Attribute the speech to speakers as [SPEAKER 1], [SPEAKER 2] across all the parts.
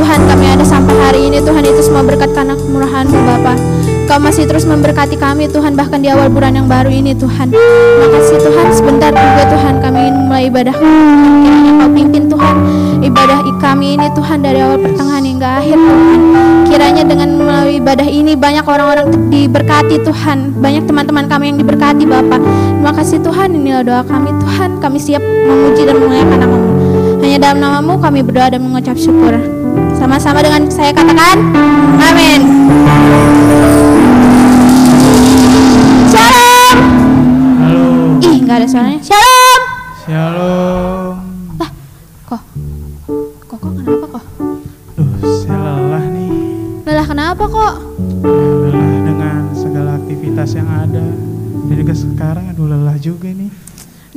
[SPEAKER 1] Tuhan kami ada sampai hari ini Tuhan itu semua berkat karena kemurahan-Mu Bapa. Kau masih terus memberkati kami Tuhan bahkan di awal bulan yang baru ini Tuhan. Terima kasih Tuhan sebentar juga Tuhan kami ingin mulai ibadah. Kiranya Kau pimpin Tuhan ibadah kami ini Tuhan dari awal pertengahan hingga akhir Tuhan. Kiranya dengan melalui ibadah ini banyak orang-orang diberkati Tuhan. Banyak teman-teman kami yang diberkati Bapak. Terima kasih Tuhan inilah doa kami Tuhan. Kami siap memuji dan memuliakan namamu. Hanya dalam namamu kami berdoa dan mengucap syukur. Sama-sama dengan saya katakan, amin. Shalom.
[SPEAKER 2] Halo,
[SPEAKER 1] Ih, nggak ada suaranya. Shalom.
[SPEAKER 2] shalom.
[SPEAKER 1] Kok? Kok kok kenapa kok?
[SPEAKER 2] Duh, saya lelah nih.
[SPEAKER 1] Lelah kenapa kok?
[SPEAKER 2] Lelah dengan segala aktivitas yang ada. Dan juga sekarang aduh lelah juga nih.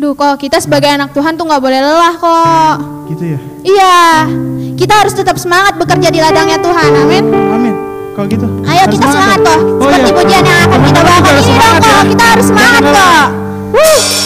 [SPEAKER 1] Duh kok kita sebagai anak Tuhan tuh nggak boleh lelah kok.
[SPEAKER 2] Gitu ya?
[SPEAKER 1] Iya, kita harus tetap semangat bekerja di ladangnya Tuhan. Amin.
[SPEAKER 2] Amin. Kalau gitu.
[SPEAKER 1] Ayo kita semangat
[SPEAKER 2] ya?
[SPEAKER 1] kok.
[SPEAKER 2] Oh,
[SPEAKER 1] Seperti
[SPEAKER 2] iya.
[SPEAKER 1] pujian yang akan kita bawakan
[SPEAKER 2] harus
[SPEAKER 1] ini dong
[SPEAKER 2] semangat
[SPEAKER 1] kok.
[SPEAKER 2] ya.
[SPEAKER 1] Kita harus semangat
[SPEAKER 2] Jangan
[SPEAKER 1] kok. Wuh.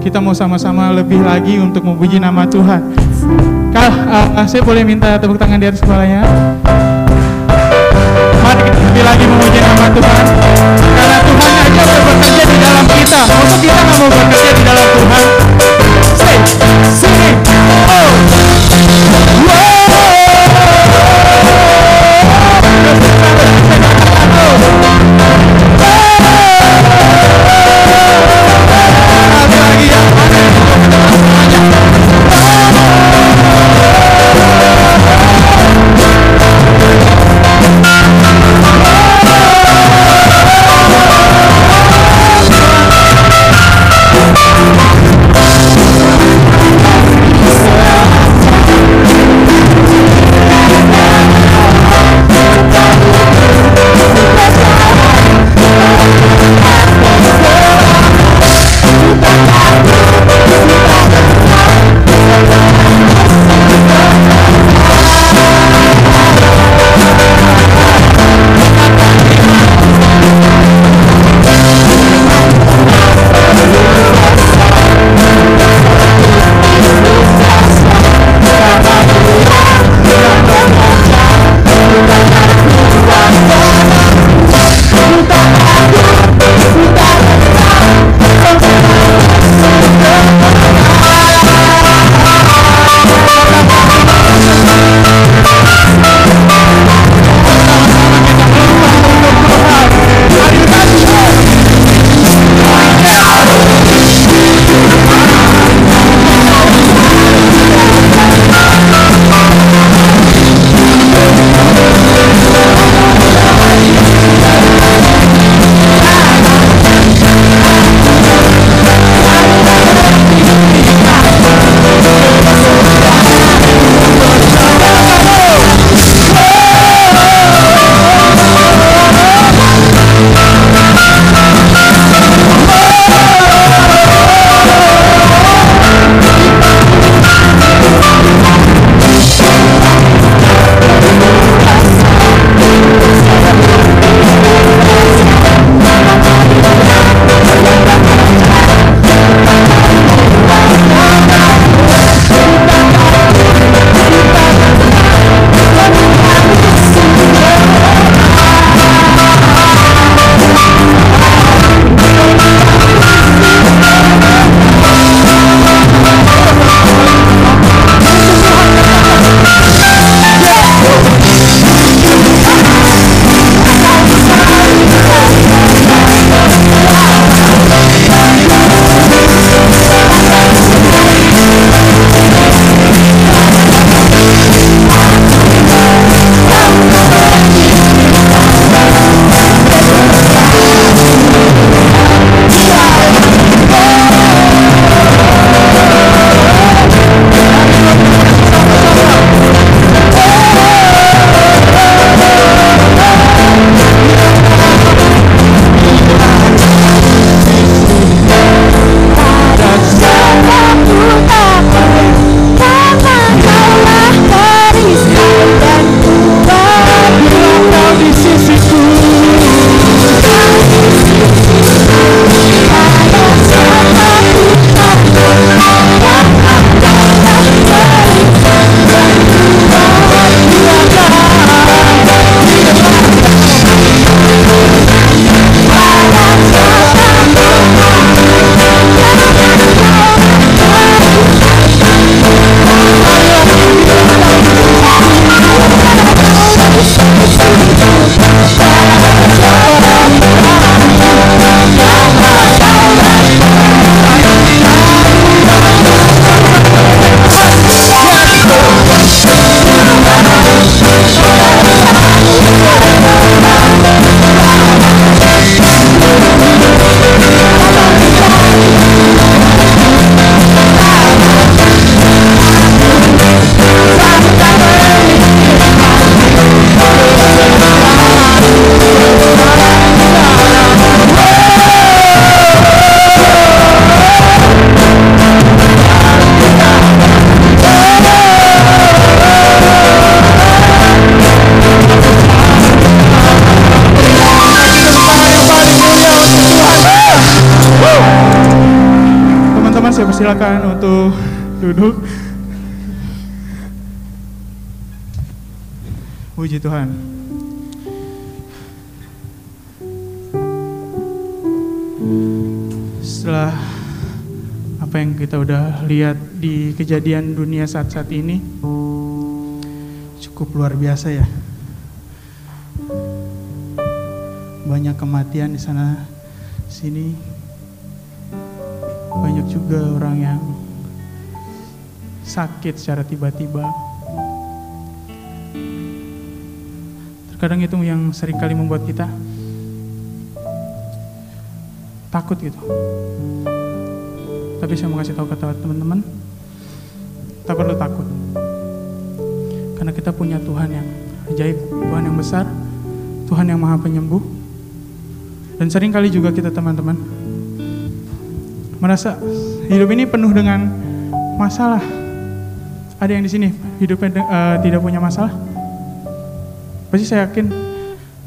[SPEAKER 2] Kita mau sama-sama lebih lagi untuk memuji nama Tuhan. Kal, uh, saya boleh minta tepuk tangan di atas kepalanya? Mari kita lebih lagi memuji nama Tuhan. Karena Tuhan aja bekerja di dalam kita. Masa kita nggak mau bekerja di dalam Tuhan? Say, sing, oh. Silakan untuk duduk. Puji Tuhan. Setelah apa yang kita udah lihat di kejadian dunia saat-saat ini, cukup luar biasa ya. Banyak kematian di sana sini. Banyak juga orang yang sakit secara tiba-tiba. Terkadang itu yang sering kali membuat kita takut gitu. Tapi saya mau kasih tahu kata teman-teman, tak perlu takut. Karena kita punya Tuhan yang ajaib, Tuhan yang besar, Tuhan yang maha penyembuh. Dan sering kali juga kita teman-teman merasa hidup ini penuh dengan masalah. Ada yang di sini hidupnya uh, tidak punya masalah? Pasti saya yakin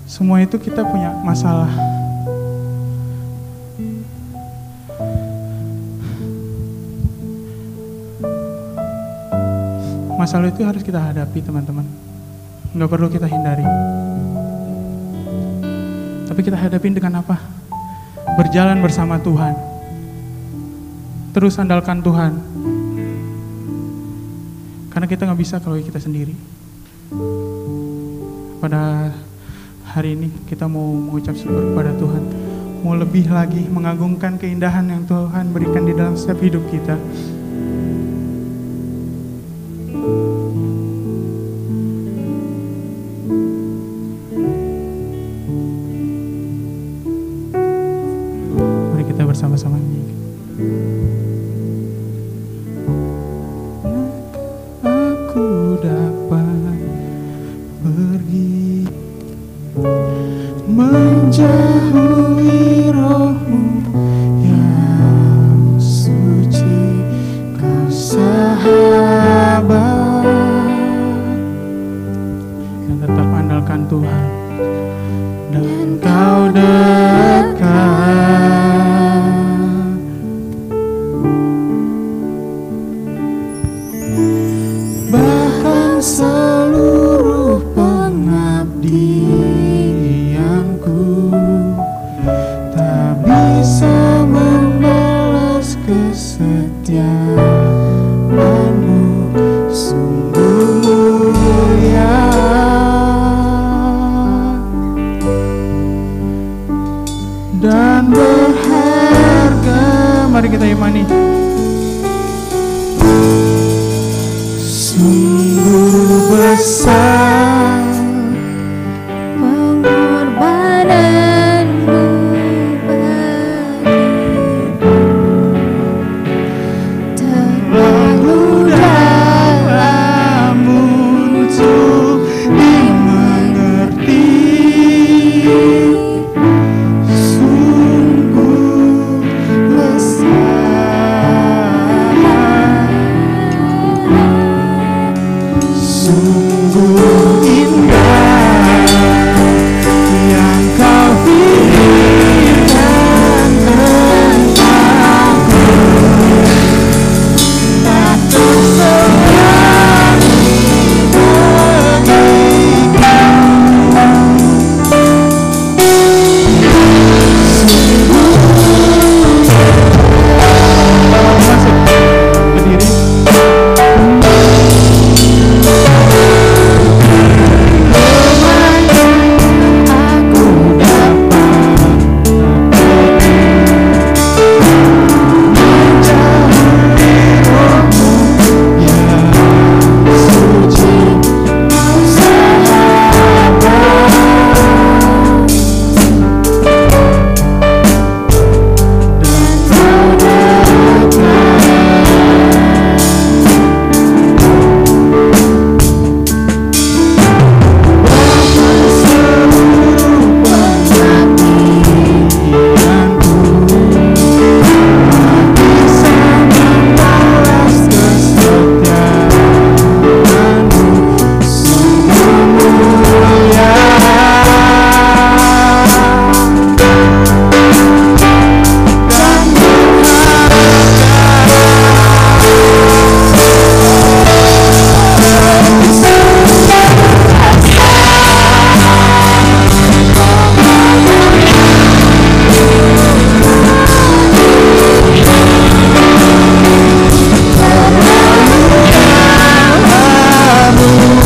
[SPEAKER 2] semua itu kita punya masalah. Masalah itu harus kita hadapi teman-teman. Nggak perlu kita hindari. Tapi kita hadapin dengan apa? Berjalan bersama Tuhan. Terus andalkan Tuhan. Karena kita nggak bisa kalau kita sendiri. Pada hari ini kita mau mengucap syukur kepada Tuhan. Mau lebih lagi mengagungkan keindahan yang Tuhan berikan di dalam setiap hidup kita. coração.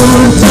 [SPEAKER 2] Oh.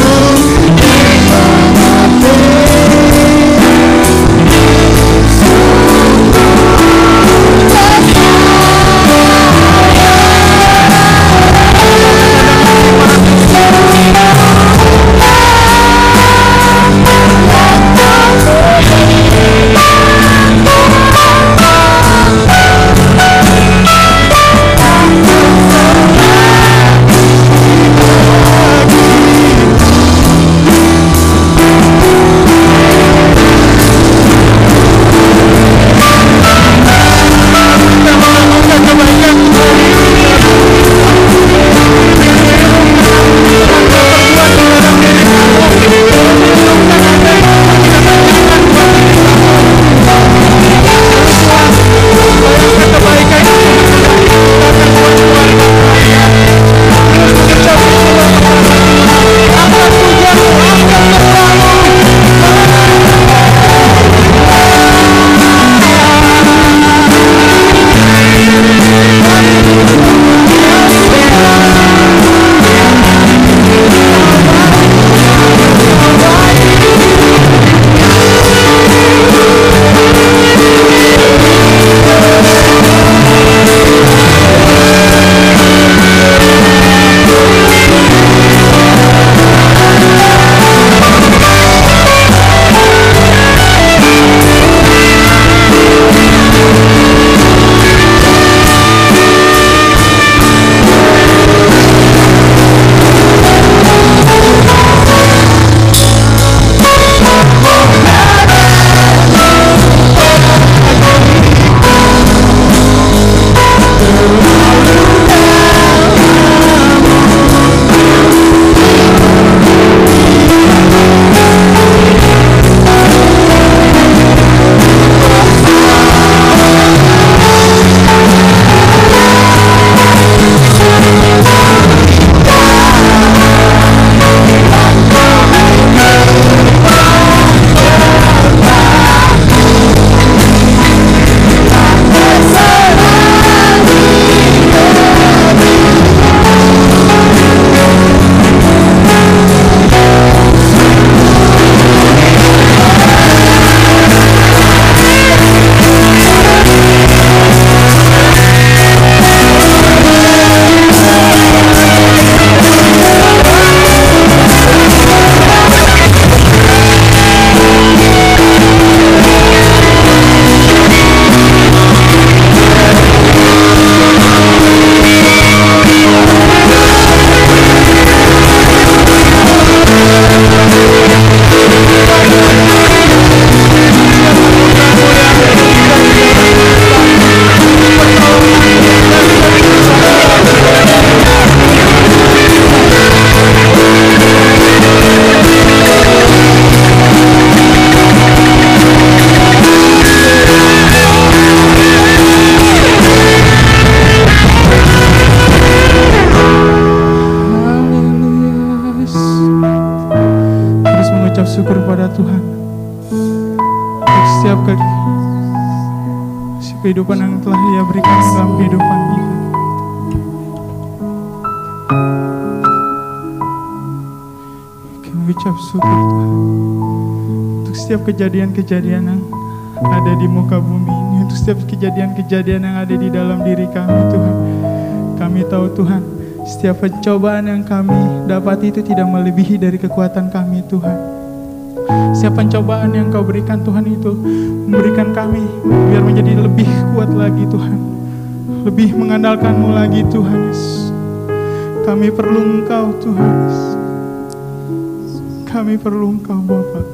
[SPEAKER 2] Kami ucap syukur Tuhan untuk setiap kejadian-kejadian yang ada di muka bumi ini, untuk setiap kejadian-kejadian yang ada di dalam diri kami Tuhan. Kami tahu Tuhan, setiap pencobaan yang kami dapat itu tidak melebihi dari kekuatan kami Tuhan. Setiap pencobaan yang kau berikan Tuhan itu memberikan kami biar menjadi lebih kuat lagi Tuhan. Lebih mengandalkanmu lagi Tuhan Yesus. Kami perlu Engkau Tuhan Yesus. Kami perlu Engkau Bapak.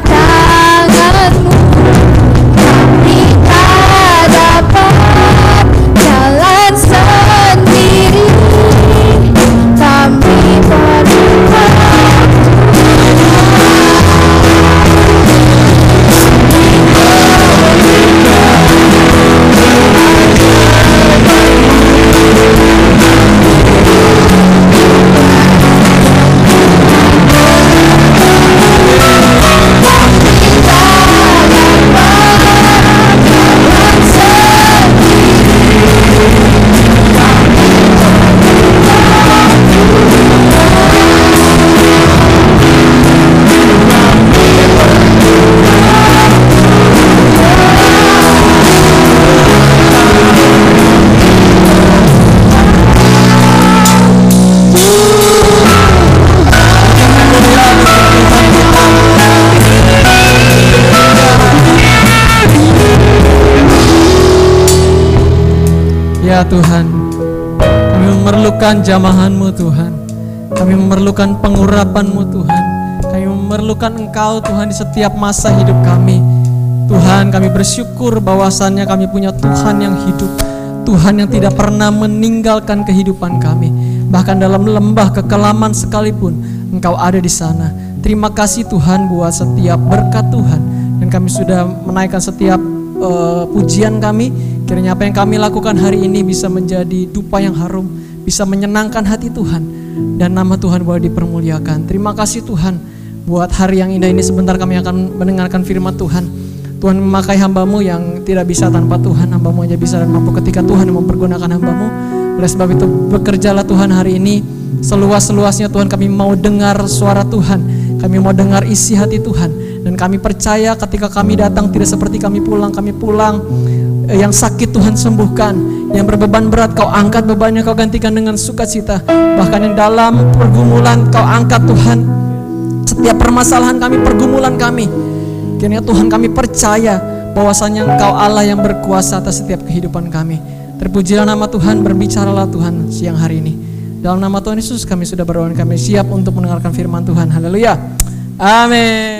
[SPEAKER 1] Tanganmu
[SPEAKER 2] Ya Tuhan, kami
[SPEAKER 3] memerlukan jamahanmu Tuhan. Kami memerlukan pengurapanmu Tuhan. Kami memerlukan Engkau Tuhan di setiap masa hidup kami. Tuhan kami bersyukur bahwasannya kami punya Tuhan yang hidup. Tuhan yang tidak pernah meninggalkan kehidupan kami. Bahkan dalam lembah kekelaman sekalipun Engkau ada di sana. Terima kasih Tuhan buat setiap berkat Tuhan. Dan kami sudah menaikkan setiap uh, pujian kami. Kiranya apa yang kami lakukan hari ini bisa menjadi dupa yang harum. Bisa menyenangkan hati Tuhan. Dan nama Tuhan boleh dipermuliakan. Terima kasih Tuhan buat hari yang indah ini sebentar kami akan mendengarkan firman Tuhan. Tuhan memakai hambamu yang tidak bisa tanpa Tuhan Hambamu aja bisa dan mampu ketika Tuhan mempergunakan hambamu Oleh sebab itu bekerjalah Tuhan hari ini Seluas-luasnya Tuhan kami mau dengar suara Tuhan Kami mau dengar isi hati Tuhan Dan kami percaya ketika kami datang tidak seperti kami pulang Kami pulang yang sakit Tuhan sembuhkan Yang berbeban berat kau angkat bebannya kau gantikan dengan sukacita Bahkan yang dalam pergumulan kau angkat Tuhan Setiap permasalahan kami, pergumulan kami Kiranya Tuhan kami percaya bahwasanya Engkau Allah yang berkuasa atas setiap kehidupan kami. Terpujilah nama Tuhan, berbicaralah Tuhan siang hari ini. Dalam nama Tuhan Yesus kami sudah berdoa kami siap untuk mendengarkan firman Tuhan. Haleluya. Amin.